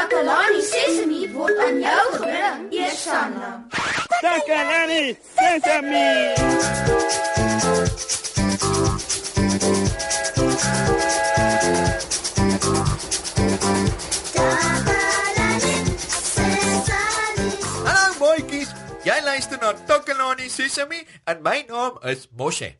Takalani Sesemi word aan jou gebring, Eersanna. Takalani Sesemi. Hallo boetjies. Jy luister na Takalani Sesemi en my naam is Moshe.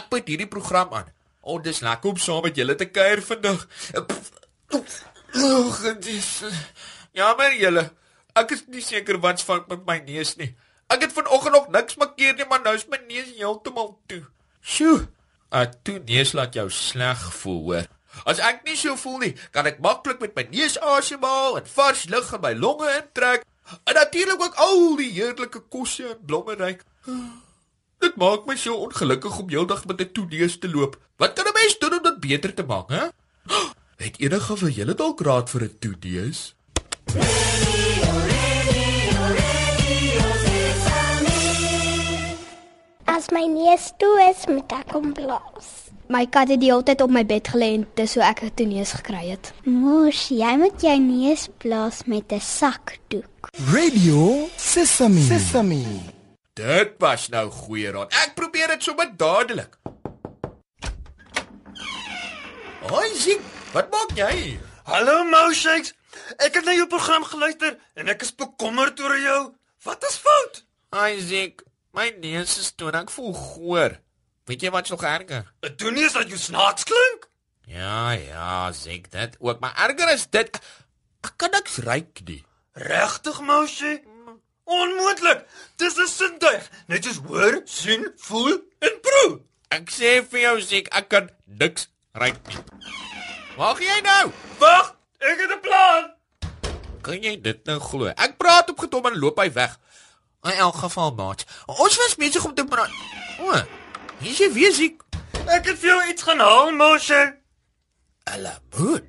Ek bied hierdie program aan. Oh, dis lekker om saam met julle te kuier vandag. Ag, dit is Jammer julle. Ek is nie seker wat's fout met my neus nie. Ek het vanoggend nog niks markeer nie, maar nou is my neus heeltemal toe. Sjoe. 'n Toe neus laat jou sleg voel, hoor. As ek nie so voel nie, kan ek maklik met my neus asemhaal en vars lug in my longe intrek. En natuurlik ook al die heerlike kosse en blomme ruik. Dit maak my so ongelukkig om heeldag met 'n toeneus te loop. Wat kan 'n mens doen om dit beter te maak, hè? Het enige van julle dalk raad vir 'n toeneus? As my neus toe is, moet ek hom blaas. My kat het die hele tyd op my bed gelê en dis hoe ek 'n toneus gekry het. Moes, jy moet jou neus blaas met 'n sakdoek. Radio Sesame. Sesame. Dit was nou goeie raad. Ek probeer dit sommer dadelik. Hoi, Sien, wat maak jy? Hallo Moushakes. Ek het na jou program geluister en ek is bekommerd oor jou. Wat is fout? Isaac, my neus is toe en ek voel goor. Weet jy wat so erger? Dit doen nie is dat jy snaaks klink. Ja, ja, Zek, dit ook, maar erger is dit ek kan niks ruik nie. Regtig Moushie? Onmoontlik. Dis 'n sintuig. Net soos hoor, sien, voel en proe. Ek sê vir jou, Zek, ek kan niks ruik nie. Waar gaan jy nou? Wag, ek het 'n plan. Kan jy dit nou glo? Ek praat op getom en loop hy weg. In elk geval, maat. Ons was besig om te praat. O, hier is jy weer siek. Ek het vir jou iets gaan haal, Moushie. 'n Lemoen.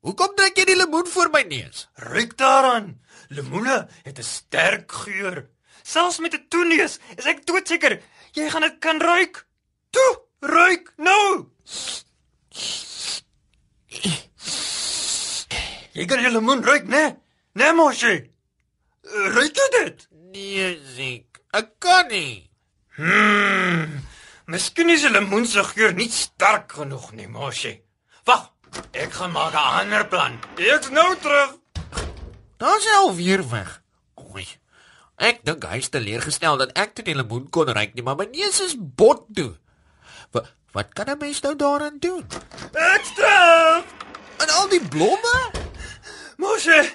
Hoekom druk jy die lemoen voor my neus? Ruik daaraan. Lemoene het 'n sterk geur. Selfs met 'n toeneus is ek doodseker jy gaan dit kan ruik. Toe, ruik nou. Jy kan die lemoen ruik, né? Né, Moshi? Ruik jy dit? Nee, Zek. Ek kan nie. Hmm. Miskien is die lemoen se geur nie sterk genoeg nie, Moshi. Wag, ek gaan maak 'n ander plan. Ek's nou terug. Daar's hy alweer weg. Oei. Ek dink hy's teleurgestel dat ek toe die lemoen kon ruik nie, maar my neus is bot toe. Wat wat kan 'n mens nou daaraan doen? Ek's terug. En al die blomme? Moshe,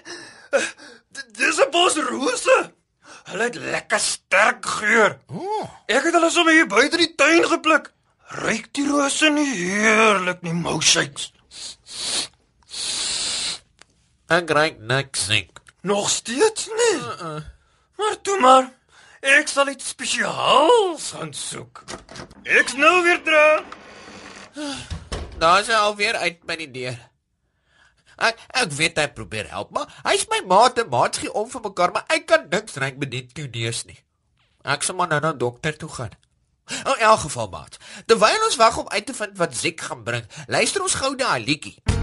dis 'n bos rose. Hulle het lekker sterk geur. O, Ek het hulle sommer hier buite die tuin gepluk. Ruik die rose nie heerlik nie, Moushakes? ek ruik niks nie. Nog steeds nie. Uh -uh. Maar toe maar. Ek sal iets spesiaals gaan soek. Ek's nou weer terug. Daar's hy alweer uit by die deur. Ek ek weet hy probeer help, maar hy's my maat en maats gee om vir mekaar, maar ek kan niks ruik met dit toe neus nie. Ek sal maar nou na die dokter toe gaan. In elk geval, maat. Terwyl ons wag om uit te vind wat Zek gaan bring, luister ons gou na 'n liedjie.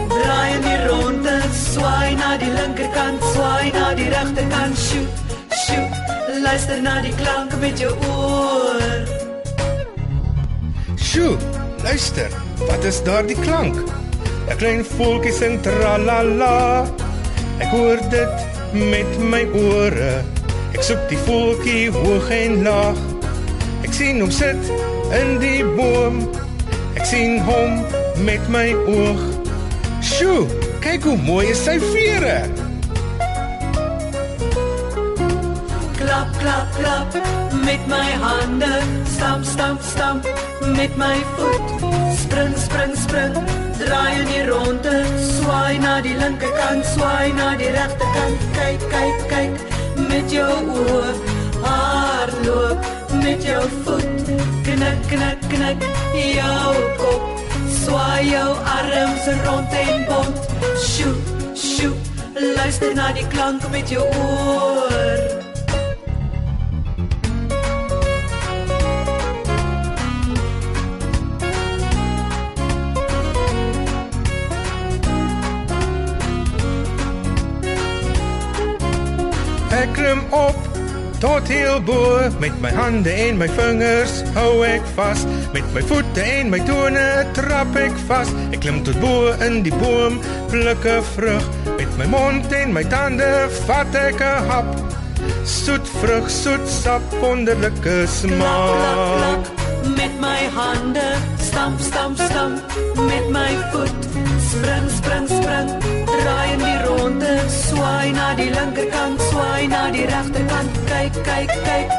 luister na die klank met jou oor. Sjoe, luister, wat is daardie klank? 'n Klein voeltjie sing tralala. Ek hoor dit met my ore. Ek soek die voeltjie hoog en laag. Ek sien hom sit in die boom. Ek sien hom met my oog. Sjoe, kyk hoe mooi is sy vere. Klap, klap, klap met my hande. Stamp, stamp, stamp met my voet. Spring, spring, spring. Draai in die ronde. Swaai na die linkerkant, swaai na die regterkant. Kyk, kyk, kyk met jou oë. Hardloop met jou voet. Knik, knik, knik jou kop. Swaai jou arms rond en bond. Sjoe, sjoe. Luister na die klank met jou oor. Ek klim op tot heel bo met my hande en my vingers hou ek vas met my voete en my tone trap ek vas ek klim tot bo in die boom pluk 'n vrug. Met my mond en my tande vat ek 'n hap. Soet vrug soet sap wonderlike Klak, klak, smaak. klak met my hande. Stamp, stamp, stamp met my voet. Spring, spring, spring. Draai in die ronde. Swaai na die linkerkant, swaai na die regterkant. Kyk, kyk, kyk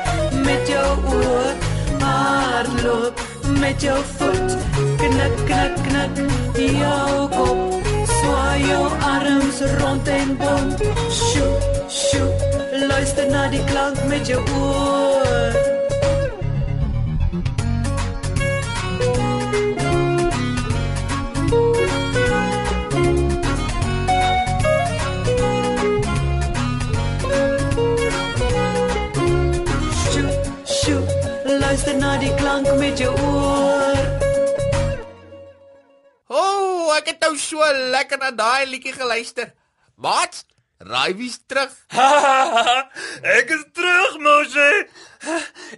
met jou oë. Hardloop met jou voet. Knik, knik, knik jou kop. Swaai jou arms rond en bond. Sjoe, sjoe. Luister na die klank met jou oor. Met jou oor. O, oh, ek het nou so lekker na daai liedjie geluister. Wat? Raai wie's terug? ek is terug, Moshe.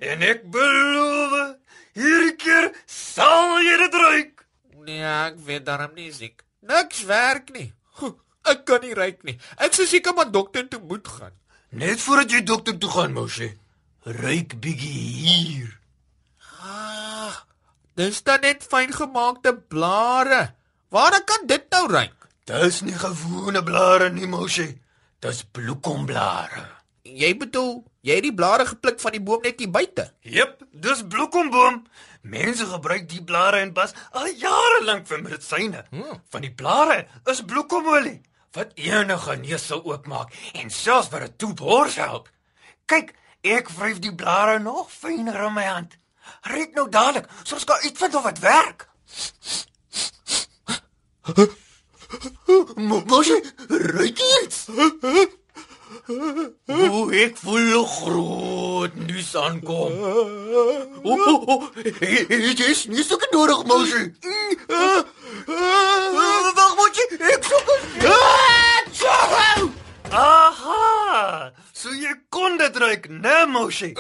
En ek beloof, hierdie keer sal jy dit ruik. Nee, ek weet daarom nie siek. Niks werk nie. Goe, Ek kan nie ryk nie. Ek sou seker maar dokter toe moet gaan. Net voordat jy dokter toe gaan, Moshe. Ruik bietjie hier. Ah, dis dan net fyn gemaakte blare. Waar kan dit nou ryk? Dis nie gewone blare nie, Moshe. Dis bloekomblare. Jy bedoel, jy het die blare gepluk van die boom net hier buite. Jep, dis bloekomboom. Mense gebruik die blare en bas al jare lank vir medisyne. Hmm. Van die blare is bloekomolie wat enige neus sal oopmaak en selfs vir 'n toebors help. Kyk, ek vryf die blare nog fyner in my hand. Ryk nou dadelik, soos kan uitvind of dit werk. Mosie, ryk iets. O, ek voel groot nuus aankom. O, o, o, dit is nie so nodig, Mosie. Wag, Mosie, ek soek. Aha! So jy kon dit ruik, né, Mosie?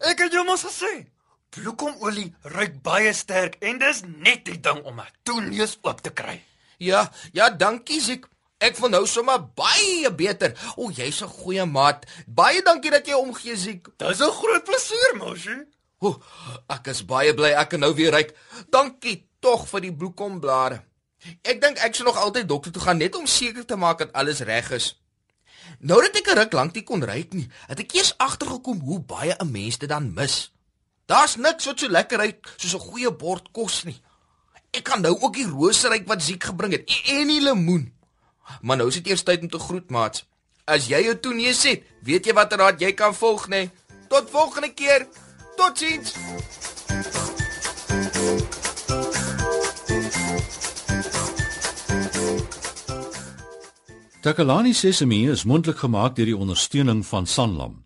Ek het jou mos gesê. Bloekomolie ruik baie sterk en dis net die ding om 'n toeneus oop te kry. Ja, ja, dankie Ziek. Ek voel nou sommer baie beter. O, jy's 'n goeie maat. Baie dankie dat jy omgee Ziek. Dis 'n groot plesier, Mosie. O, ek is baie bly ek kan nou weer ryk. Dankie tog vir die bloekomblare. Ek dink ek sal nog altyd dokter toe gaan net om seker te maak dat alles reg is. Nou dat ek 'n ruk lank nie kon ryk nie, het ek eers agtergekom hoe baie 'n mens dit dan mis. Daar's niks wat so lekker ruik soos 'n goeie bord kos nie. Ek kan nou ook die roseryk wat Ziek gebring het en- die lemoen. Maar nou is dit eers tyd om te groet, maats. As jy jou toeneus het, weet jy watter raad jy kan volg, nê? Tot volgende keer. Totsiens. Takalani Sesemi is mondelik gemaak deur die ondersteuning van Sanlam.